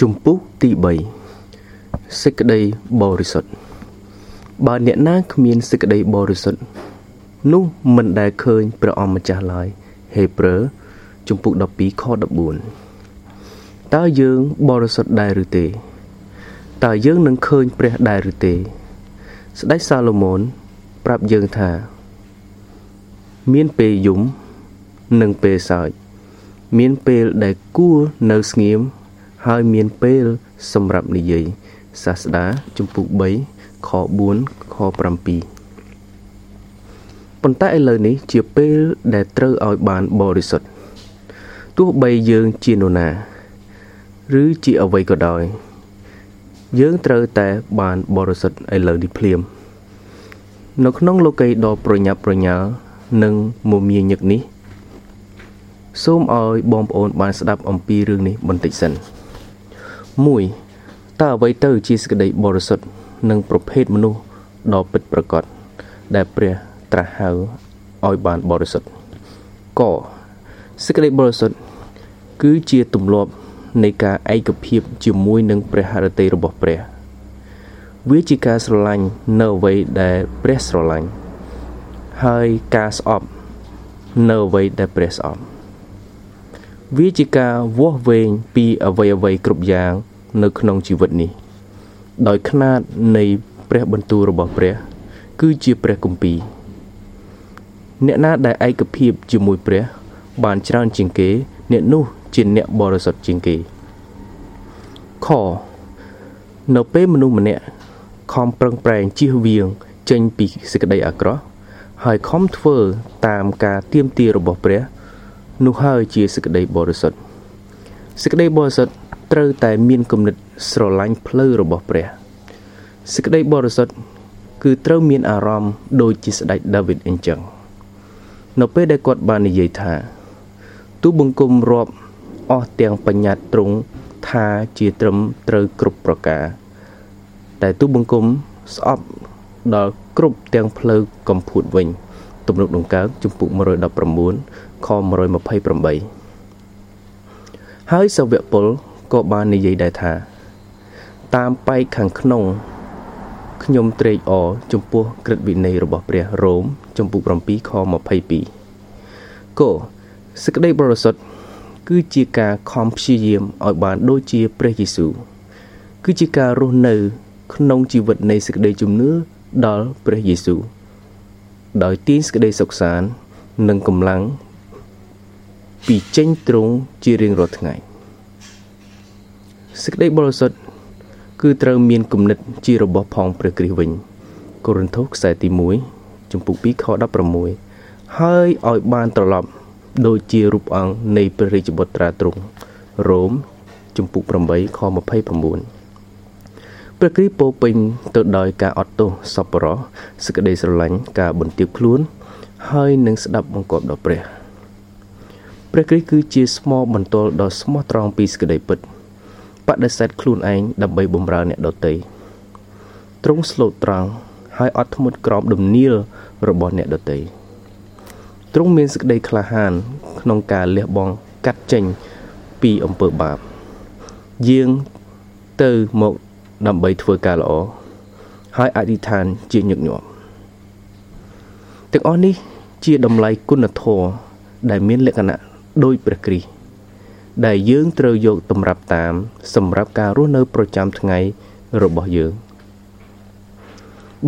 ជំពូកទី3សេចក្តីបរិសុទ្ធបើអ្នកណាគ្មានសេចក្តីបរិសុទ្ធនោះមិនដែលឃើញព្រះអម្ចាស់ឡើយហេព្រើរជំពូក12ខ14តើយើងបរិសុទ្ធដែរឬទេតើយើងនឹងឃើញព្រះដែរឬទេ ស្ដេចសាឡូមោនប្រាប់យើងថា មានពេលយំនិងពេលសើចមានពេលដែលគួរនៅស្ងៀម ហើយមានពេលសម្រាប់និយាយសាស្តាជំពូក3ខ4ខ7ប៉ុន្តែឥឡូវនេះជាពេលដែលត្រូវឲ្យបានបរិសុទ្ធទោះបីយើងជានរណា ឬជាអ្វីក៏ដោយ យើងត្រូវតែបានបរិសុទ្ធឥឡូវនេះភ្លាម នៅក្នុងលោកីដ៏ប្រញាប់ប្រញាល់និងមមាញឹកនេះ សូមឲ្យបងប្អូនបានស្ដាប់អំពីរឿងនេះបន្តិចសិន 1តើអ្វីទៅជាសេចក្តីបរិសុទ្ធនិងប្រភេទមនុស្សដ៏ពិតប្រាកដដែលព្រះត្រាស់ហៅឲ្យបានបរិសុទ្ធកសេចក្តីបរិសុទ្ធគឺជាទម្លាប់នៃការឯកភាពជាមួយនឹងព្រះハរតីរបស់ព្រះ វាជាការស្រឡាញ់នៅអ្វីដែលព្រះស្រឡាញ់ហើយការស្អប់នៅអ្វីដែលព្រះស្អប់ វាជាការវាស់វែងពីអ្វីអ្វីគ្រប់យ៉ាង នៅក្នុងជីវិតនេះ ដោយຂ្នាតនៃព្រះបន្ទូលរបស់ព្រះ គឺជាព្រះគម្ពីរអ្នកណាដែលឯកភាពជាមួយព្រះ បានច្រើនជាងគេ អ្នកនោះជាអ្នកបរិសុទ្ធជាងគេខនៅពេលមនុស្សម្នាក់ខំប្រឹងប្រែងជៀសវាងចេញពីសេចក្តីអាក្រក់ហើយខំធ្វើតាមការទៀមទារបស់ព្រះ នោះហើយជាសេចក្តីបរិសុទ្ធសេចក្តីបរិសុទ្ធត្រូវតែមានគំនិតស្រឡាញ់ផ្លូវរបស់ព្រះសេចក្តីបរិសុទ្ធគឺត្រូវមានអារម្មណ៍ដូចជាស្ដេចដាវីតអញ្ចឹងនៅពេលដែលគាត់បាននិយាយថាទូបង្គំរាប់អស់ទាំងបញ្ញត្តិទ្រង់ថាជាត្រឹមត្រូវគ្រប់ប្រការ តែទូបង្គំស្អប់ដល់គ្រប់ទាំងផ្លូវកំភួតវិញទំនុកដង្កើងជំពូក119ខ128ហើយសាវកពលក៏បាននិយាយដែរថា តាមបែកខាងក្នុងខ្ញុំត្រេកអរចំពោះក្រឹតវិន័យរបស់ព្រះរ៉ូមចំពុក7ខ22គោសេចក្តីបរិសុទ្ធគឺជាការខំព្យាយាមឲ្យបានដូចជាព្រះយេស៊ូវគឺជាការរស់នៅ ក្នុងជីវិតនៃសេចក្តីជំនឿដល់ព្រះយេស៊ូវដោយទាញសេចក្តីសុខសាន្តនិងកម្លាំង ពីចេញត្រង់ជារៀងរាល់ថ្ងៃសេចក្តីបរិសុទ្ធគឺត្រូវមានគំនិតជារបស់ផងព្រះគ្រីស្ទវិញកូរិនថូសខ្សែទី1ចំពុក2ខ16ហើយឲ្យបានត្រឡប់ដូចជារូបអង្គនៃព្រះរាជបុត្រាទ្រង់រ៉ូមចំពុក8ខ29ព្រះគ្រីស្ទពោពេញទៅដោយការអត់ទោសសប្បុរសសេចក្តីស្រឡាញ់ការបន្ទាបខ្លួន ហើយនឹងស្ដាប់បង្គាប់ដល់ព្រះ ព្រះគ្រីស្ទគឺជាស្មោបន្ទល់ដ៏ស្មោះត្រង់ពីសេចក្តីពិតបដិសេធខ្លួនឯងដើម្បីបម្រើអ្នកដទៃទ្រង់ស្លូតត្រង់ហើយអត់ធ្មត់ក្រោមដំណៀលរបស់អ្នកដទៃទ្រង់មានសេចក្តីក្លាហាន ក្នុងការលះបង់កាត់ចេញពីអំពើបាបយាងទៅមកដើម្បីធ្វើការល្អហើយអធិដ្ឋានជាញឹកញាប់ទាំងអស់នេះជាតម្លៃគុណធម៌ដែលមានលក្ខណៈ ដោយព្រះគ្រីស្ទដែលយើងត្រូវយកតម្រាប់តាម សម្រាប់ការរស់នៅ ប្រចាំថ្ងៃរបស់យើង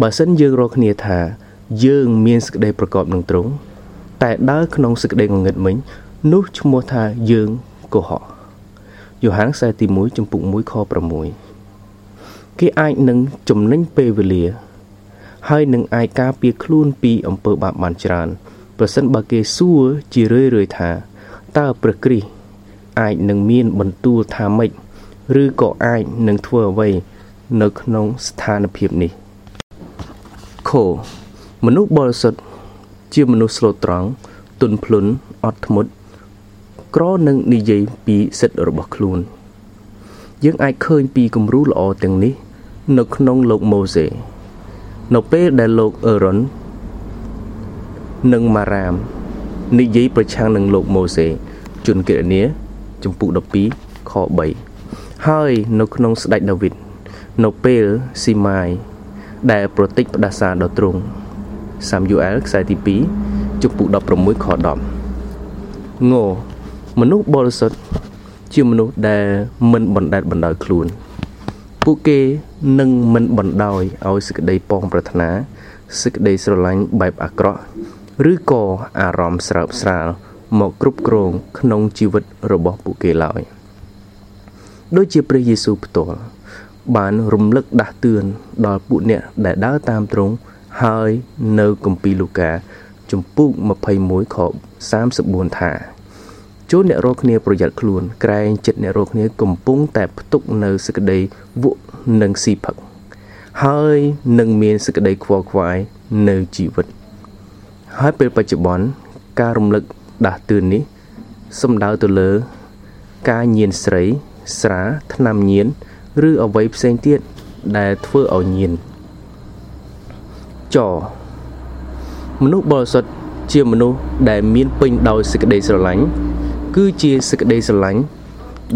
បើសិនយើងរកគ្នាថា យើងមានសេចក្តីប្រកបនឹងទ្រង់តែដើរក្នុងសេចក្តីងងឹតមិញ នោះឈ្មោះថាយើងកុហកយ៉ូហានខ្សែទី1ចំពុក1ខ6គេអាចនឹងចំណេញពេលវេលា ហើយនឹងអាចការពារខ្លួនពីអំពើបាបបានច្រើនប្រសិនបើគេសួរជារឿយៗថា តើព្រះគ្រីស្ទអាចនឹងមានបន្ទូលថាម៉េចឬក៏អាចនឹងធ្វើអ្វីនៅក្នុងស្ថានភាពនេះខមនុស្សបរិសុទ្ធជាមនុស្សស្លូតត្រង់ទន់ភ្លន់អត់ធ្មត់ក្រនឹងនិយាយពីសិទ្ធិរបស់ខ្លួន យើងអាចឃើញពីគំរូល្អទាំងនេះ នៅក្នុងលោកម៉ូសេនៅពេលដែលលោកអឺរ៉ុននិងម៉ារ៉ាម និយាយប្រឆាំងនឹងលោកម៉ូសេជនគណនាចំពុក12ខ3ហើយនៅក្នុងស្ដេចដាវីតនៅពេលស៊ីម៉ាយដែលប្រតិចផ្ដាសាដល់ទ្រង់សាមយូអែលខ្សែទី2ជំពូក16ខ10ងមនុស្សបរិសុទ្ធជាមនុស្សដែលមិនបណ្ដេតបណ្ដោយខ្លួន ពួកគេនឹងមិនបណ្ដោយឲ្យសេចក្តីប៉ងប្រាថ្នាសេចក្តីស្រឡាញ់បែបអាក្រក់ ឬក៏អារម្មណ៍ស្រើបស្រាលមកគ្រប់គ្រងក្នុងជីវិតរបស់ពួកគេឡើយដូចជាព្រះយេស៊ូវផ្ទាល់បានរំលឹកដាស់តឿនដល់ពួកអ្នកដែលដើរតាមទ្រង់ហើយនៅគម្ពីរលូកាជំពូក21ខ34ថាចូលអ្នករាល់គ្នាប្រយ័ត្នខ្លួនក្រែងចិត្តអ្នករាល់គ្នាកំពុងតែផ្ទុកនៅសេចក្តីវក់និងស៊ីផឹកហើយនឹងមានសេចក្តីខ្វល់ខ្វាយនៅជីវិត ហើយពេលបច្ចុប្បន្នការរំលឹកដាស់តឿននេះសំដៅទៅលើ ការញៀនស្រី ស្រាថ្នាំញៀនឬអ្វីផ្សេងទៀតដែលធ្វើឲ្យញៀនចមនុស្សបរិសុទ្ធជាមនុស្សដែលមានពេញដោយសេចក្តីស្រឡាញ់គឺជាសេចក្តីស្រឡាញ់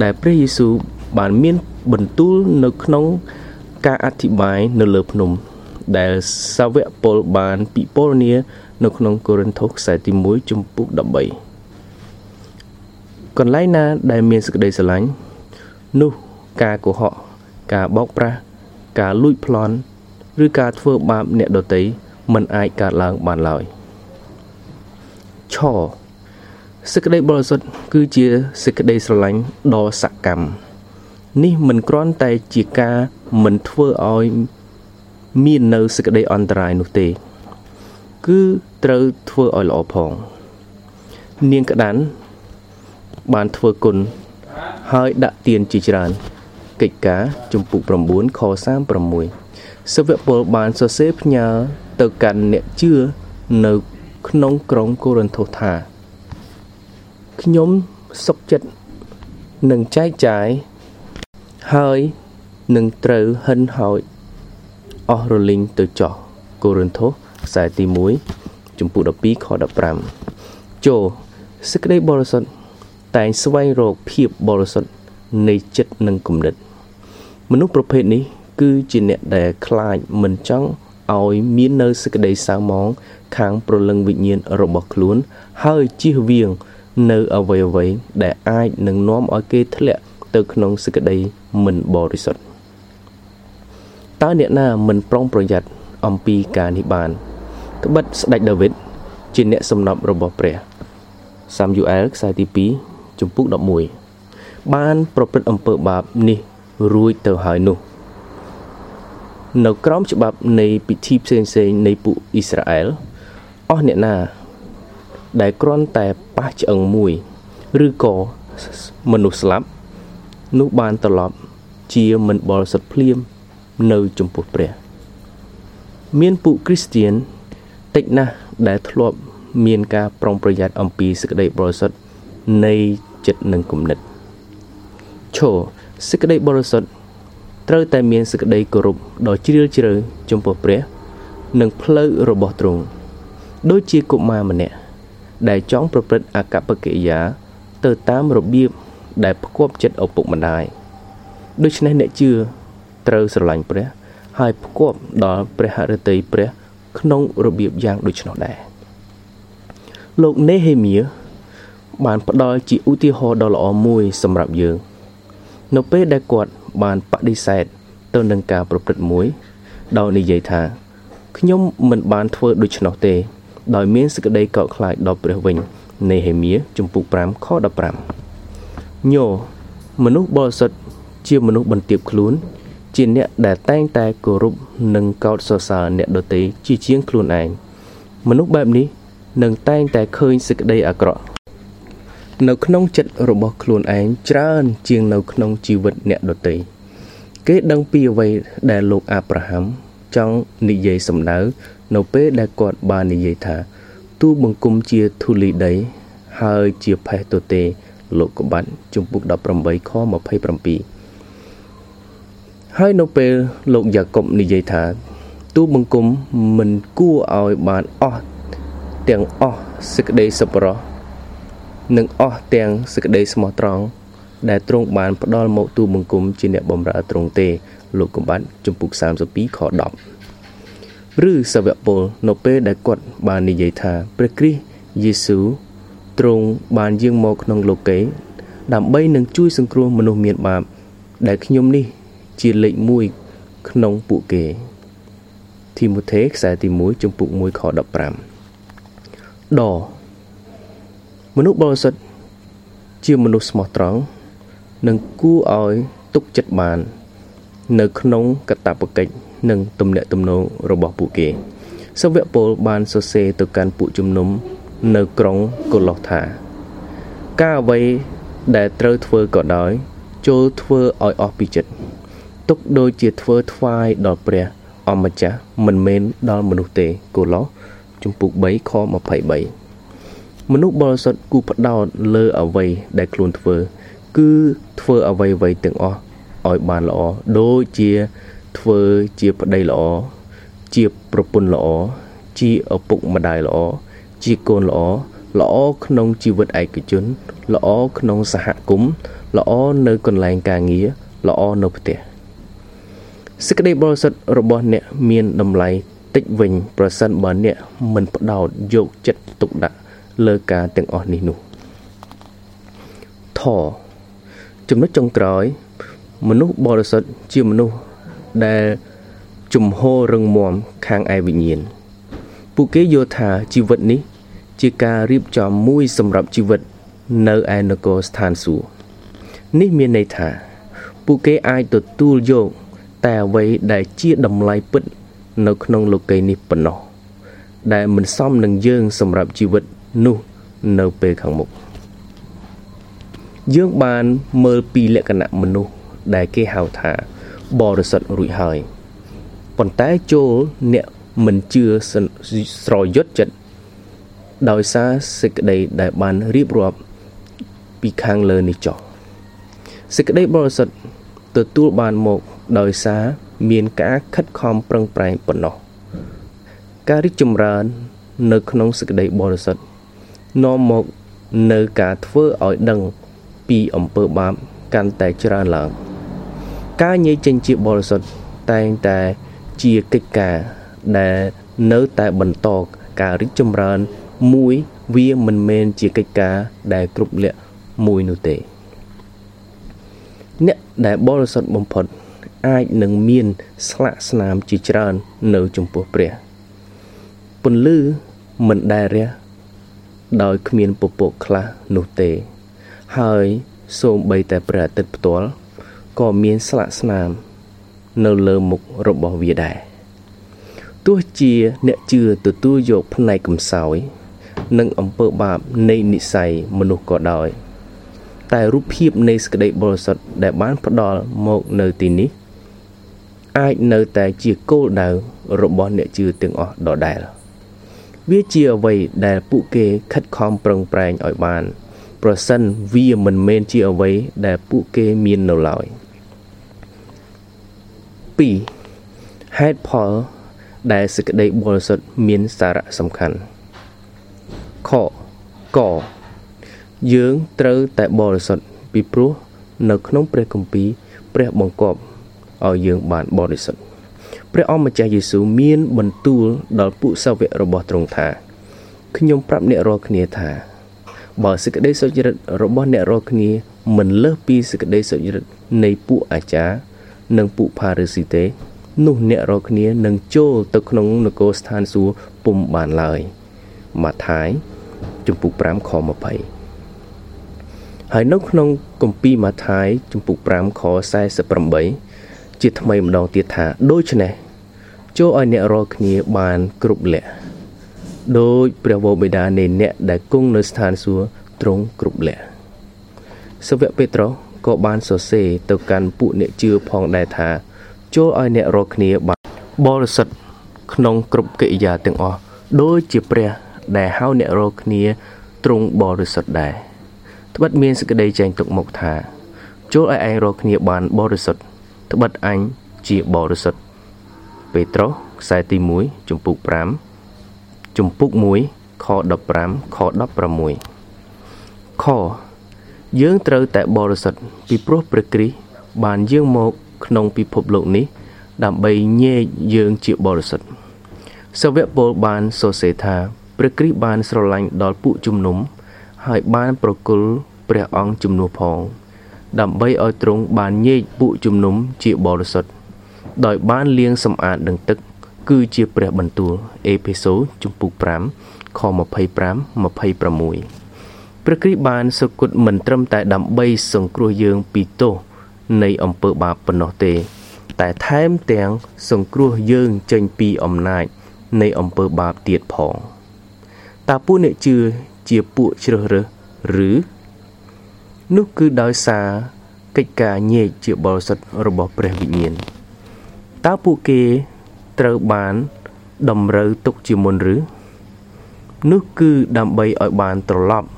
ដែលព្រះយេស៊ូវបានមានបន្ទូលនៅក្នុងការអធិប្បាយនៅលើភ្នំ ដែលសាវកពលបានពិពណ៌នា នៅក្នុងកូរិនថូសខ្សែទី1ជំពូក13កន្លែងណាដែលមានសេចក្តីស្រឡាញ់នោះការកុហកការបោកប្រាស់ការលួចប្លន់ឬការធ្វើបាបអ្នកដទៃមិនអាចកើតឡើងបានឡើយឆសេចក្តីបរិសុទ្ធគឺជាសេចក្តីស្រឡាញ់ដ៏សកម្មនេះមិនគ្រាន់តែជាការមិនធ្វើឲ្យមាននៅសេចក្តីអន្តរាយនោះទេ គឺ ត្រូវធ្វើឲ្យល្អផង នាងក្តាន់បានធ្វើគុណហើយដាក់ទៀនជាច្រើន កិច្ចការជំពូក9ខ36សាវកពលបានសរសេរផ្ញើទៅកាន់អ្នកជឿនៅក្នុងក្រុងកូរិនថូសថាខ្ញុំសុខចិត្តនឹងចែកចាយហើយនឹងត្រូវហិនហោចអស់រលីងទៅចោះកូរិនថូសខ្សែទី1 ចំពុ12ខ15ចូលសេចក្តីបរិសុទ្ធតែងស្វែងរកភាពបរិសុទ្ធនៃចិត្តនិងគំនិត មនុស្សប្រភេទនេះ គឺជាអ្នកដែលខ្លាចមិនចង់ឲ្យមាននៅសេចក្តីសៅមង ខាងប្រលឹងវិញ្ញាណរបស់ខ្លួន ហើយជៀសវាង នៅអ្វីអ្វីដែលអាចនឹងនាំឲ្យគេធ្លាក់ទៅក្នុងសេចក្តីមិនបរិសុទ្ធតើអ្នកណាមិនប្រុងប្រយ័ត្នអំពីការនេះបាន ត្បិតស្ដេចដាវីតជាអ្នកសំណប់របស់ព្រះសាមយូអែលខ្សែទី2ជំពូក11បាន ប្រព្រឹត្តអំពើបាបនេះរួចទៅហើយនោះ នៅក្រោមច្បាប់នៃពិធីផ្សេងៗនៃពួកអ៊ីស្រាអែលអស់អ្នកណា ដែលគ្រាន់តែប៉ះឆ្អឹងមួយ ឬក៏មនុស្សស្លាប់នោះបានត្រឡប់ជាមិនបរិសុទ្ធភ្លាម នៅចំពោះព្រះ មានពួកគ្រីស្ទៀន តិចណាស់ដែលធ្លាប់មានការប្រុងប្រយ័ត្នអំពីសេចក្តីបរិសុទ្ធនៃចិត្តនិងគំនិតឈរសេចក្តីបរិសុទ្ធត្រូវតែមានសេចក្តីគោរពដ៏ជ្រាលជ្រៅចំពោះព្រះ និងផ្លូវរបស់ទ្រង់ដូចជាកុមារម្នាក់ដែលចង់ប្រព្រឹត្តអកប្បកិរិយា ទៅតាមរបៀបដែលផ្គប់ចិត្តឪពុកម្ដាយដូច្នេះអ្នកជឿត្រូវស្រឡាញ់ព្រះ ហើយផ្គប់ដល់ព្រះហឫទ័យព្រះ ក្នុងរបៀបយ៉ាងដូច្នោះដែរលោកនេហេមៀបានផ្ដល់ជាឧទាហរណ៍ដ៏ល្អមួយសម្រាប់យើង នៅពេលដែលគាត់បានបដិសេធទៅនឹងការប្រព្រឹត្តមួយ ដោយនិយាយថាខ្ញុំមិនបានធ្វើដូច្នោះទេ ដោយមានសេចក្តីកោតខ្លាចដល់ព្រះវិញនេហេមៀជំពូក5ខ15ញោមនុស្សបរិសុទ្ធជាមនុស្សបន្ទាបខ្លួន ជាអ្នកដែលតែងតែគោរពនិងកោតសរសើរអ្នកដទៃជាជាងខ្លួនឯងមនុស្សបែបនេះនឹងតែងតែឃើញសេចក្តីអាក្រក់នៅក្នុងចិត្តរបស់ខ្លួនឯងច្រើនជាងនៅក្នុងជីវិតអ្នកដទៃគេដឹងពីអ្វីដែលលោកអាប់រ៉ាហាំចង់និយាយសម្ដៅនៅពេលដែលគាត់បាននិយាយថាទូបង្គំជាធូលីដីហើយជាផេះទទេលោកកបាត់ជំពូក18ខ27 ហើយនៅពេលលោកយ៉ាកុបនិយាយថាទូបង្គំមិនគួរឲ្យបានអស់ទាំងអស់សេចក្តីសប្បុរសនិងអស់ទាំងសេចក្តីស្មោះត្រង់ដែលទ្រង់បានផ្ដល់មកទូបង្គំជាអ្នកបម្រើទ្រង់ទេ លោកកំបាត់ចំពុក32ខ10ឬសាវកពលនៅពេលដែលគាត់បាននិយាយថាព្រះគ្រីស្ទយេស៊ូវទ្រង់បានយាងមកក្នុងលោកីដើម្បីនឹងជួយសង្គ្រោះមនុស្សមានបាបដែលខ្ញុំនេះ ជាលេខ1ក្នុងពួកគេធីម៉ូថេខ្សែទី1ចំពុក1ខ15ដមនុស្សបរិសុទ្ធជាមនុស្សស្មោះត្រង់និងគួរឲ្យទុកចិត្តបាន នៅក្នុងកតបកិច្ចនិងទំនាក់ទំនងរបស់ពួកគេសាវកពលបានសរសេរទៅកាន់ពួកជំនុំនៅក្រុងកូឡូសថា ការអ្វីដែលត្រូវធ្វើក៏ដោយចូលធ្វើឲ្យអស់ពីចិត្ត ទុកដូចជាធ្វើថ្វាយដល់ព្រះអម្ចាស់មិនមែនដល់មនុស្សទេកូឡូសជំពូក3ខ23មនុស្សបរិសុទ្ធគូផ្ដោតលើអ្វីដែលខ្លួនធ្វើ គឺធ្វើអ្វីៗទាំងអស់ឲ្យបានល្អដូចជាធ្វើជាប្តីល្អជាប្រពន្ធល្អជាឪពុកម្ដាយល្អជាកូនល្អល្អក្នុងជីវិតឯកជនល្អក្នុងសហគមន៍ល្អនៅកន្លែងការងារល្អនៅផ្ទះ សេចក្តីបរិសុទ្ធរបស់អ្នកមានតម្លៃតិចវិញប្រសិនបើអ្នកមិនផ្ដោតយកចិត្តទុកដាក់លើការទាំងអស់នេះនោះថចំណុចចុងក្រោយ មនុស្សបរិសុទ្ធជាមនុស្សដែលជំហររឹងមាំខាងឯវិញ្ញាណពួកគេយល់ថាជីវិតនេះ ជាការរៀបចំមួយសម្រាប់ជីវិត នៅឯនគរស្ថានសួគ៌នេះមានន័យថា ពួកគេអាចទទួលយក តែអ្វីដែលជាតម្លៃពិត នៅក្នុងលោកីយ៍នេះប៉ុណ្ណោះដែលមិនសមនឹងយើងសម្រាប់ជីវិតនោះនៅពេលខាងមុខយើងបានមើលពីលក្ខណៈមនុស្សដែលគេហៅថាបរិសុទ្ធរួចហើយប៉ុន្តែចូលអ្នកមិនជឿស្រយុទ្ធចិត្តដោយសារសេចក្តីដែលបានរៀបរាប់ពីខាងលើនេះចុះសេចក្តីបរិសុទ្ធទទួលបានមក ដោយសារមានការខិតខំប្រឹងប្រែងប៉ុណ្ណោះការរីកចម្រើន នៅក្នុងសេចក្តីបរិសុទ្ធនាំមកនៅការធ្វើឲ្យដឹងពីអំពើបាបកាន់តែច្រើនឡើង ការញែកចេញជាបរិសុទ្ធតែងតែជាកិច្ចការដែលនៅតែបន្តការរីកចម្រើនមួយវាមិនមែនជាកិច្ចការដែលគ្រប់លក្ខមួយនោះទេ អ្នកដែលបរិសុទ្ធបំផុត អាចនឹងមានស្លាកស្នាមជាច្រើន នៅចំពោះព្រះពន្លឺមិនដែលរះដោយគ្មានពពកខ្លះនោះទេ ហើយសូម្បីតែព្រះអាទិត្យផ្ទាល់ក៏មានស្លាកស្នាម នៅលើមុខរបស់វាដែរទោះជាអ្នកជឿទទួលយកផ្នែកកំសោយ និងអំពើបាបនៃនិស័យមនុស្សក៏ដោយ តែរូបភាពនៃសក្តិបរិសុទ្ធដែលបានផ្ដល់មកនៅទីនេះ អាចនៅតែជាគោលដៅរបស់អ្នកជឿទាំងអស់ដដែលវាជាអ្វីដែលពួកគេខិតខំប្រឹងប្រែងឲ្យបាន ប្រសិនវាមិនមែនជាអ្វីដែលពួកគេមាននៅឡើយ2ហេតុផលដែលសេចក្តីបរិសុទ្ធមានសារៈសំខាន់ខកយើងត្រូវតែបរិសុទ្ធពីព្រោះនៅក្នុងព្រះគម្ពីរព្រះបង្គាប់ ឲ្យយើងបានបរិសុទ្ធព្រះអម្ចាស់យេស៊ូវមានបន្ទូលដល់ពួកសាវករបស់ទ្រង់ថាខ្ញុំប្រាប់អ្នករាល់គ្នាថា បើសេចក្តីសុចរិតរបស់អ្នករាល់គ្នាមិនលើសពីសេចក្តីសុចរិតនៃពួកអាចារ្យនិងពួកផារីស៊ីទេ នោះអ្នករាល់គ្នានឹងចូលទៅក្នុងនគរស្ថានសួគ៌ពុំបានឡើយម៉ាថាយជំពូក5ខ20ហើយនៅក្នុងគម្ពីរម៉ាថាយជំពូក5ខ48 ជាថ្មីម្ដងទៀតថាដូច្នេះចូលឲ្យអ្នករាល់គ្នាបានគ្រប់លក្ខដោយព្រះវរបិតានៃអ្នកដែលគង់នៅស្ថានសួគ៌ទ្រង់គ្រប់លក្ខសាវកពេត្រុសក៏បានសរសេរទៅកាន់ពួកអ្នកជឿផងដែរថា ចូលឲ្យអ្នករាល់គ្នាបានបរិសុទ្ធក្នុងគ្រប់កិរិយាទាំងអស់ដូចជាព្រះ ដែលហៅអ្នករាល់គ្នាទ្រង់បរិសុទ្ធដែរត្បិតមានសេចក្តីចែងទុកមកថា ចូលឲ្យឯងរកគ្នាបានបរិសុទ្ធ ត្បិតអញជាបរិសុទ្ធពេត្រុសខ្សែទី1ជំពូក5ជំពូក1ខ15ខ16ខយើងត្រូវតែបរិសុទ្ធពីព្រោះព្រះគ្រីស្ទបានយាងមកក្នុងពិភពលោកនេះ ដើម្បីញែកយើងជាបរិសុទ្ធសាវកពលបានសរសេរថាព្រះគ្រីស្ទបានស្រឡាញ់ដល់ពួកជំនុំ ហើយបានប្រគល់ព្រះអង្គជំនួសផង ដើម្បីឲ្យទ្រង់បានញែកពួកជំនុំជាបរិសុទ្ធដោយបានលាងសម្អាតនឹងទឹក គឺជាព្រះបន្ទូលអេផេសូជំពូក5ខ25 26ព្រះគ្រីស្ទបានសុគតមិនត្រឹមតែដើម្បីសង្គ្រោះយើងពីទោសនៃអំពើបាបប៉ុណ្ណោះទេ តែថែមទាំងសង្គ្រោះយើងចេញពីអំណាចនៃអំពើបាបទៀតផងតើពួកអ្នកជឿជាពួកជ្រើសរើសឬ នោះគឺដោយសារកិច្ចការញែកជាបរិសុទ្ធរបស់ព្រះវិញ្ញាណតើពួកគេត្រូវបានតម្រូវទុកជាមុនឬនោះគឺដើម្បីឲ្យបានត្រឡប់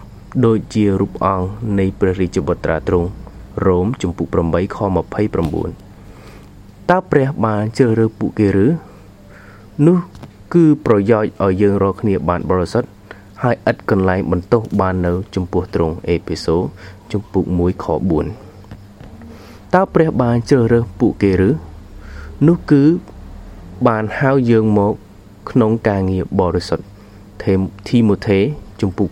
ដូចជារូបអង្គនៃព្រះរាជបុត្រាទ្រង់រ៉ូមជំពូក8ខ29តើព្រះបានជ្រើសរើសពួកគេឬនោះគឺប្រយោជន៍ឲ្យយើងរាល់គ្នាបានបរិសុទ្ធ ហើយឥតកន្លែងបន្ទោសបាននៅ ចំពោះទ្រង់អេពីសូជំពូក1ខ4តើព្រះបានជ្រើសរើសពួកគេឬនោះគឺបានហៅយើងមកក្នុងការងារបរិសុទ្ធធីម៉ូថេជំពូក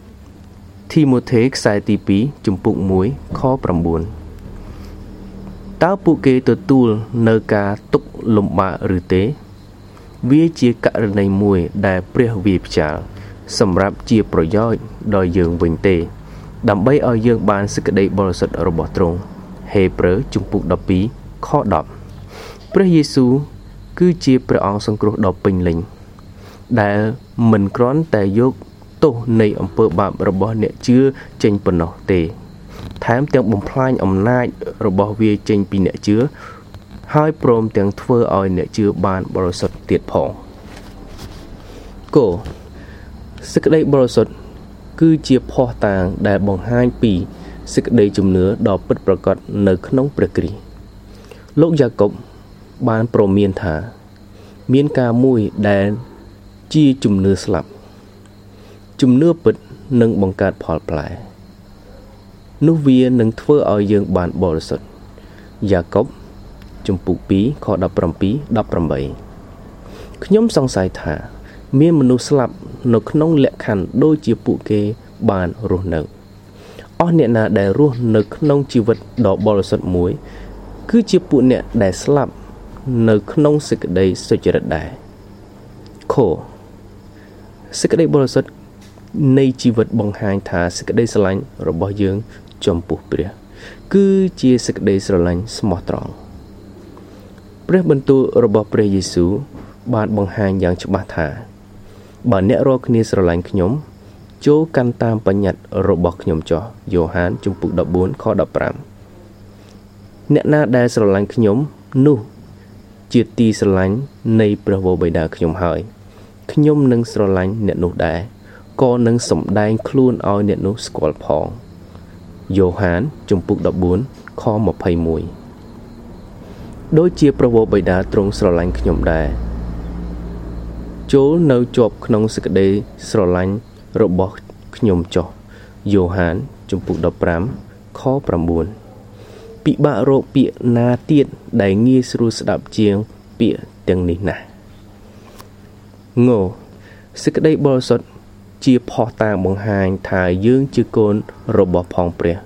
2ធីម៉ូថេខ្សែទី2ជំពូក1ខ9តើពួកគេទទួលនៅការទុកលំបាកឬទេ វាជាករណីមួយដែលព្រះវាផ្ចាល សម្រាប់ជាប្រយោជន៍ដល់យើងវិញទេ ដើម្បីឲ្យយើងបានសេចក្តីបរិសុទ្ធរបស់ទ្រង់ហេព្រើរជំពូក12ខ10ព្រះយេស៊ូវគឺជាព្រះអង្គសង្គ្រោះដ៏ពេញលេញដែលមិនគ្រាន់តែយកទោសនៃអំពើបាបរបស់អ្នកជឿចេញប៉ុណ្ណោះទេ ថែមទាំងបំផ្លាញអំណាចរបស់វាចេញពីអ្នកជឿហើយព្រមទាំងធ្វើឲ្យអ្នកជឿបានបរិសុទ្ធទៀតផងគោ សេចក្តីបរិសុទ្ធគឺជាភ័ស្តុតាងដែលបង្ហាញពីសេចក្តីជំនឿដ៏ពិតប្រាកដនៅក្នុងព្រះគ្រីស្ទលោកយ៉ាកុបបានប្រមានថា មានការមួយដែលជាជំនឿស្លាប់ជំនឿពិតនឹងបង្កើតផលផ្លែនោះវានឹងធ្វើឲ្យយើងបានបរិសុទ្ធយ៉ាកុបជំពូក2ខ17 18ខ្ញុំសង្ស័យថា មានមនុស្សស្លាប់ នៅក្នុងលក្ខខណ្ឌដូចជាពួកគេបានរស់នៅអស់អ្នកណាដែលរស់នៅក្នុងជីវិតដ៏បរិសុទ្ធមួយ គឺជាពួកអ្នកដែលស្លាប់នៅក្នុងសេចក្តីសុចរិតដែរខសេចក្តីបរិសុទ្ធនៃជីវិតបង្ហាញថាសេចក្តីស្រឡាញ់របស់យើងចំពោះព្រះ គឺជាសេចក្តីស្រឡាញ់ស្មោះត្រង់ព្រះបន្ទូលរបស់ព្រះយេស៊ូវបានបង្ហាញយ៉ាងច្បាស់ថា បើអ្នករាល់គ្នាស្រឡាញ់ខ្ញុំចូលកាន់តាមបញ្ញត្តិរបស់ខ្ញុំចោះយ៉ូហានជំពូក14ខ15អ្នកណាដែលស្រឡាញ់ខ្ញុំនោះជាទីស្រឡាញ់នៃព្រះវរបិតាខ្ញុំហើយខ្ញុំនឹងស្រឡាញ់អ្នកនោះដែរក៏នឹងសម្ដែងខ្លួនឲ្យអ្នកនោះស្គាល់ផងយ៉ូហានជំពូក14ខ21ដូចជាព្រះវរបិតាទ្រង់ស្រឡាញ់ខ្ញុំដែរ ចូលនៅជាប់ក្នុងសេចក្តីស្រឡាញ់របស់ខ្ញុំចុះយ៉ូហានជំពូក15ខ9ពិបាករកពាក្យណាទៀតដែលងាយស្រួលស្ដាប់ជាងពាក្យទាំងនេះណាស់ងសេចក្តីបរិសុទ្ធជាផុសតាងបង្ហាញថាយើងជាកូនរបស់ផងព្រះ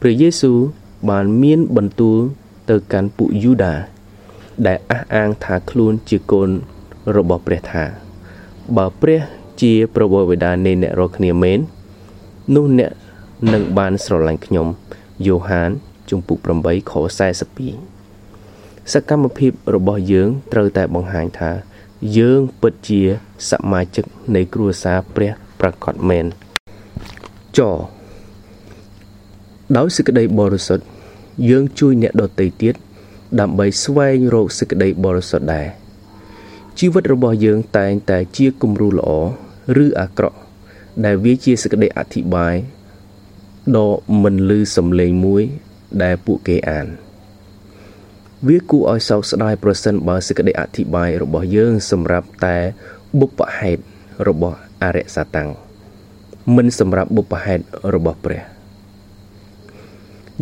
ព្រះយេស៊ូវបានមានបន្ទូលទៅកាន់ពួកយូដាដែលអះអាងថាខ្លួនជាកូន របស់ព្រះថា បើព្រះជាប្រវោបិតានៃអ្នករាល់គ្នាមែននោះអ្នកនឹងបានស្រឡាញ់ខ្ញុំយ៉ូហានជំពូក8ខ42សកម្មភាពរបស់យើងត្រូវតែបង្ហាញថា យើងពិតជាសមាជិកនៃគ្រួសារព្រះប្រកបមែនចដោយសេចក្តីបរិសុទ្ធយើងជួយអ្នកដទៃទៀតដើម្បីស្វែងរកសេចក្តីបរិសុទ្ធដែរ ជីវិតរបស់យើងតែងតែជាគំរូល្អឬអាក្រក់ ដែលវាជាសេចក្តីអធិប្បាយដ៏មិនលឺសំឡេងមួយដែលពួកគេអាន វាគួរឲ្យសោកស្ដាយប្រសិនបើសេចក្តីអធិប្បាយរបស់យើងសម្រាប់តែបុព្វហេតុរបស់អរិយសាតាំងមិនសម្រាប់បុព្វហេតុរបស់ព្រះ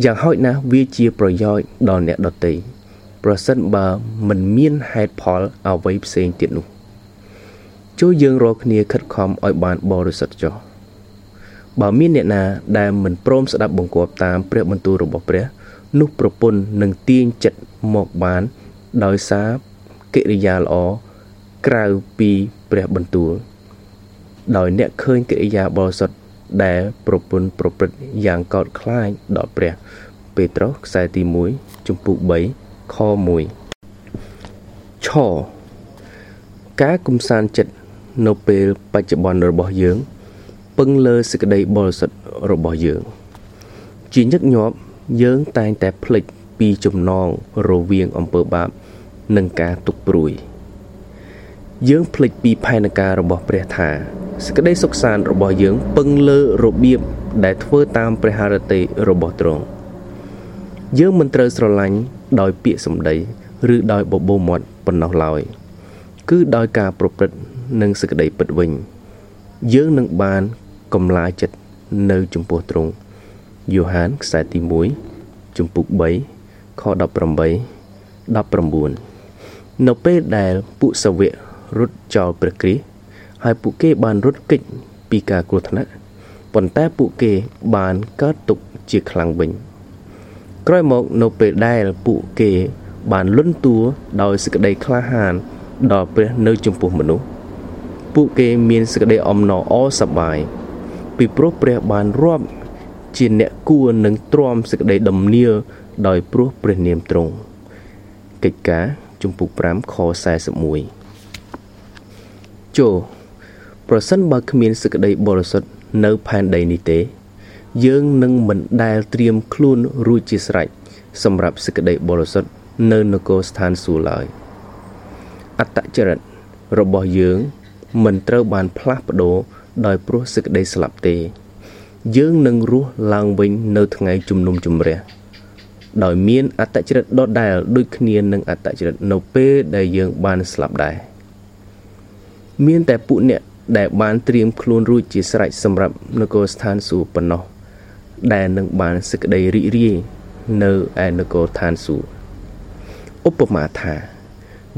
យ៉ាងហោចណាស់វាជាប្រយោជន៍ដល់អ្នកដទៃ ប្រសិនបើមិនមានហេតុផលអ្វីផ្សេងទៀតនោះចូលយើងរាល់គ្នាខិតខំឲ្យបានបរិសុទ្ធចុះបើមានអ្នកណាដែលមិនព្រមស្ដាប់បង្គាប់តាមព្រះបន្ទូលរបស់ព្រះ នោះប្រពន្ធនឹងទាញចិត្តមកបាន ដោយសារកិរិយាល្អក្រៅពីព្រះបន្ទូល ដោយអ្នកឃើញកិរិយាបរិសុទ្ធដែលប្រពន្ធប្រព្រឹត្តយ៉ាងកោតខ្លាចដល់ព្រះ ពេត្រុសខ្សែទី1ជំពូក3 ខ1ឆការកំសាន្តចិត្តនៅពេលបច្ចុប្បន្នរបស់យើង ពឹងលើសេចក្តីបរិសុទ្ធរបស់យើង ជាញឹកញាប់យើងតែងតែភ្លេចពីចំណងរវាងអំពើបាប និងការទុកព្រួយ យើងភ្លេចពីផែនការរបស់ព្រះថាសេចក្តីសុខសាន្តរបស់យើងពឹងលើរបៀបដែលធ្វើតាមព្រះハរតិរបស់ទ្រង់យើងមិនត្រូវស្រឡាញ់ ដោយពាក្យសម្ដី ឬដោយបបោមាត់ប៉ុណ្ណោះឡើយគឺដោយការប្រព្រឹត្តនិងសេចក្តីពិតវិញ យើងនឹងបានកំឡាចិត្តនៅចំពោះទ្រង់យូហានខ្សែទី1ជំពូក3ខ18 19នៅពេលដែលពួកសាវករត់ចោលព្រះគ្រីស្ទហើយពួកគេបានរត់គេចពីការគ្រោះថ្នាក់ប៉ុន្តែពួកគេបានកើតទុកជាខ្លាំងវិញ ក្រោយមកនៅពេលដែលពួកគេបានលន់តួដោយសេចក្តីក្លាហានដល់ព្រះនៅចំពោះមនុស្សពួកគេមានសេចក្តីអំណរអសប្បាយពីព្រោះព្រះបានរាប់ជាអ្នកគួរនឹងទ្រាំសេចក្តីដំណៀលដោយព្រោះព្រះនាមទ្រង់កិច្ចការជំពូក5ខ41ចូលប្រសិនបើគ្មានសេចក្តីបរិសុទ្ធនៅផែនដីនេះទេ យើងនឹងមិនដែលត្រៀមខ្លួនរួចជាស្រេចសម្រាប់សេចក្តីបរិសុទ្ធនៅនគរស្ថានសួគ៌ឡើយអត្តចរិតរបស់យើងមិនត្រូវបានផ្លាស់ប្ដូរដោយព្រោះសេចក្តីស្លាប់ទេ យើងនឹងរស់ឡើងវិញនៅថ្ងៃជំនុំជម្រះដោយមានអត្តចរិតដដែលដូចគ្នានឹងអត្តចរិតនៅពេលដែលយើងបានស្លាប់ដែរមានតែពួកអ្នកដែលបានត្រៀមខ្លួនរួចជាស្រេចសម្រាប់នគរស្ថានសួគ៌ប៉ុណ្ណោះ ដែលនឹងបានសេចក្តីរីករាយនៅឯនគរឋានសួគ៌ឧបមាថា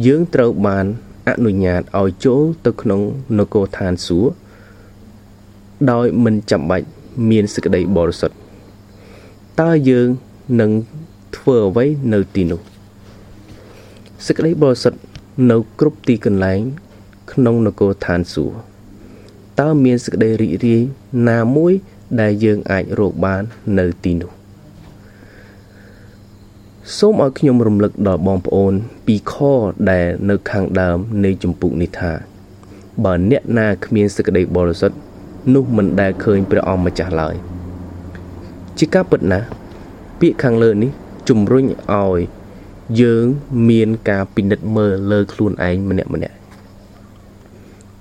យើងត្រូវបានអនុញ្ញាតឲ្យចូលទៅក្នុងនគរឋានសួគ៌ដោយមិនចាំបាច់មានសេចក្តីបរិសុទ្ធតើយើងនឹងធ្វើអ្វីនៅទីនោះសេចក្តីបរិសុទ្ធនៅគ្រប់ទីកន្លែង ក្នុងនគរឋានសួគ៌តើមានសេចក្តីរីករាយណាមួយ ដែលយើងអាចរកបាននៅទីនោះសូមឲ្យខ្ញុំរំលឹកដល់បងប្អូនពីខដែលនៅខាងដើមនៃចម្ពុកនេះថាបើអ្នកណាគ្មានសេចក្តីបរិសុទ្ធនោះមិនដែលឃើញព្រះអង្គម្ចាស់ឡើយជាការពិតណាស់ពាក្យខាងលើនេះជំរុញឲ្យយើងមានការពិនិត្យមើលលើខ្លួនឯងម្នាក់ម្នាក់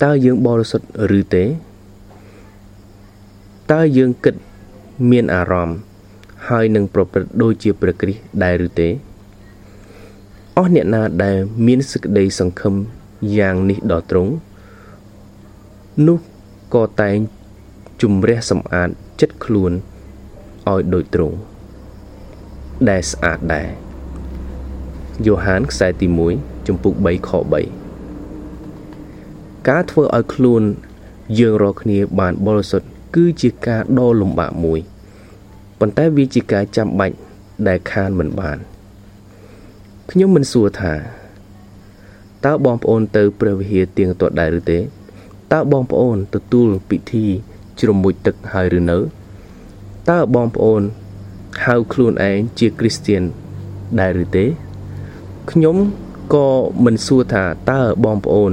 តើយើងបរិសុទ្ធឬទេ តើយើងគិតមានអារម្មណ៍ហើយនឹងប្រព្រឹត្តដូចជាព្រះគ្រីស្ទដែរឬទេអស់អ្នកណាដែលមានសេចក្តីសង្ឃឹមយ៉ាងនេះដល់ត្រង់នោះក៏តែងជំរះសម្អាតចិត្តខ្លួនឲ្យដូចត្រង់ដែលស្អាតដែរយ៉ូហានខ្សែទី1ជំពូក3ខ3ការធ្វើឲ្យខ្លួនយើងរាល់គ្នាបានបរិសុទ្ធ គឺជាការដ៏លំបាកមួយប៉ុន្តែវាជាការចាំបាច់ដែលខានមិនបានខ្ញុំមិនសួរថាតើបងប្អូនទៅព្រះវិហារទៀងទាត់ដែរឬទេតើបងប្អូនទទួលពិធីជ្រមុជទឹកហើយឬនៅតើបងប្អូនហៅខ្លួនឯងជាគ្រីស្ទៀនដែរឬទេខ្ញុំក៏មិនសួរថាតើបងប្អូន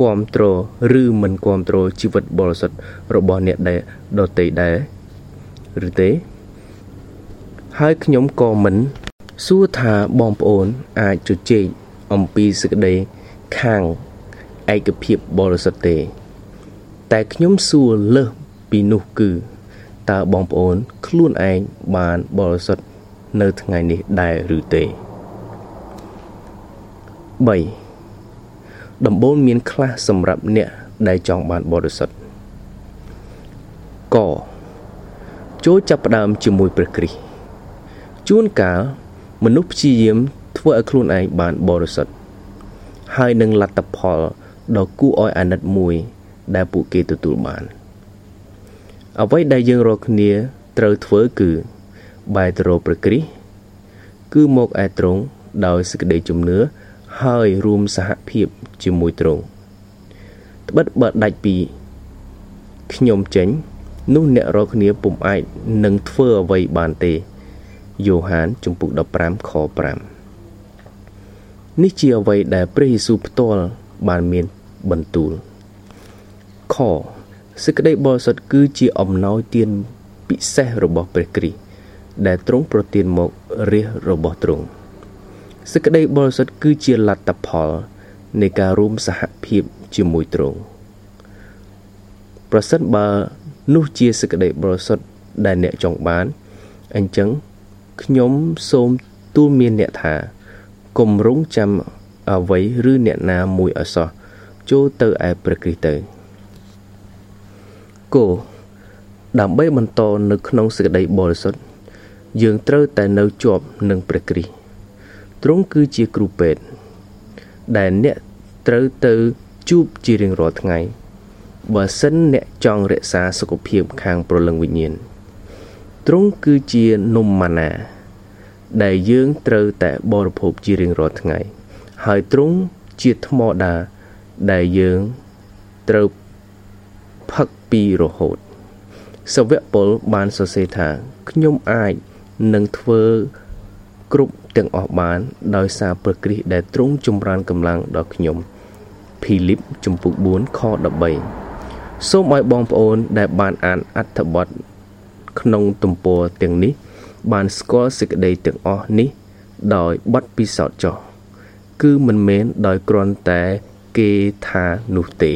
គ្រប់គ្រងឬមិនគ្រប់គ្រងជីវិតបរិសុទ្ធរបស់អ្នកដែលដទៃដែរឬទេហើយខ្ញុំក៏មិនសួរថាបងប្អូនអាចជជែកអំពីសេចក្តីខាងឯកភាពបរិសុទ្ធទេ តែខ្ញុំសួរលើសពីនោះគឺតើបងប្អូនខ្លួនឯងបានបរិសុទ្ធនៅថ្ងៃនេះដែរឬទេ3 ដំបូលមានខ្លះសម្រាប់អ្នកដែលចង់បានបរិសុទ្ធកចូលចាប់ផ្ដើមជាមួយព្រះគ្រីស្ទជួនកាលមនុស្សព្យាយាមធ្វើឲ្យខ្លួនឯងបានបរិសុទ្ធហើយនឹងលទ្ធផលដ៏គួរឲ្យអាណិតមួយ ដែលពួកគេទទួលបាន អ្វីដែលយើងរាល់គ្នាត្រូវធ្វើគឺបែរទៅរកព្រះគ្រីស្ទគឺមកឯទ្រង់ដោយសេចក្តីជំនឿ ហើយរួមសហភាពជាមួយទ្រង់ត្បិតបើដាច់ពីខ្ញុំចេញនោះអ្នករាល់គ្នាពុំអាចនឹងធ្វើអ្វីបានទេយ៉ូហានជំពូក15ខ5នេះជាអ្វីដែលព្រះយេស៊ូវផ្ទាល់បានមានបន្ទូលខសេចក្តីបរិសុទ្ធគឺជាអំណោយទានពិសេសរបស់ព្រះគ្រីស្ទដែលទ្រង់ប្រទានមករាជរបស់ទ្រង់ សេចក្តីបរិសុទ្ធគឺជាលទ្ធផលនៃការរួមសហភាពជាមួយទ្រង់ប្រសិនបើនោះជាសេចក្តីបរិសុទ្ធដែលអ្នកចង់បានអញ្ចឹងខ្ញុំសូមទូលមានអ្នកថាកុំរងចាំអ្វីឬអ្នកណាមួយអសោះចូលទៅឯព្រះគ្រីស្ទទៅគោដើម្បីបន្តនៅក្នុងសេចក្តីបរិសុទ្ធយើងត្រូវតែនៅជាប់នឹងព្រះគ្រីស្ទ ទ្រង់គឺជាគ្រូពេទ្យដែលអ្នកត្រូវទៅជួបជារៀងរាល់ថ្ងៃបើសិនអ្នកចង់រក្សាសុខភាពខាងប្រលឹងវិញ្ញាណទ្រង់គឺជានំម៉ាណា ដែលយើងត្រូវតែបរិភោគជារៀងរាល់ថ្ងៃ ហើយទ្រង់ជាថ្មដាដែលយើងត្រូវផឹកពីរហូតសាវកពលបានសរសេរថាខ្ញុំអាចនឹងធ្វើគ្រប់ ទាំងអស់បាន ដោយសារព្រះគ្រីស្ទដែលទ្រង់ចម្រើនកម្លាំងដល់ខ្ញុំភីលីបជំពូក4ខ13សូមឲ្យបងប្អូនដែលបានអានអត្ថបទក្នុងទំព័រទាំងនេះ បានស្គាល់សេចក្តីទាំងអស់នេះ ដោយបទពិសោធន៍ចោះគឺមិនមែនដោយគ្រាន់តែគេថានោះទេ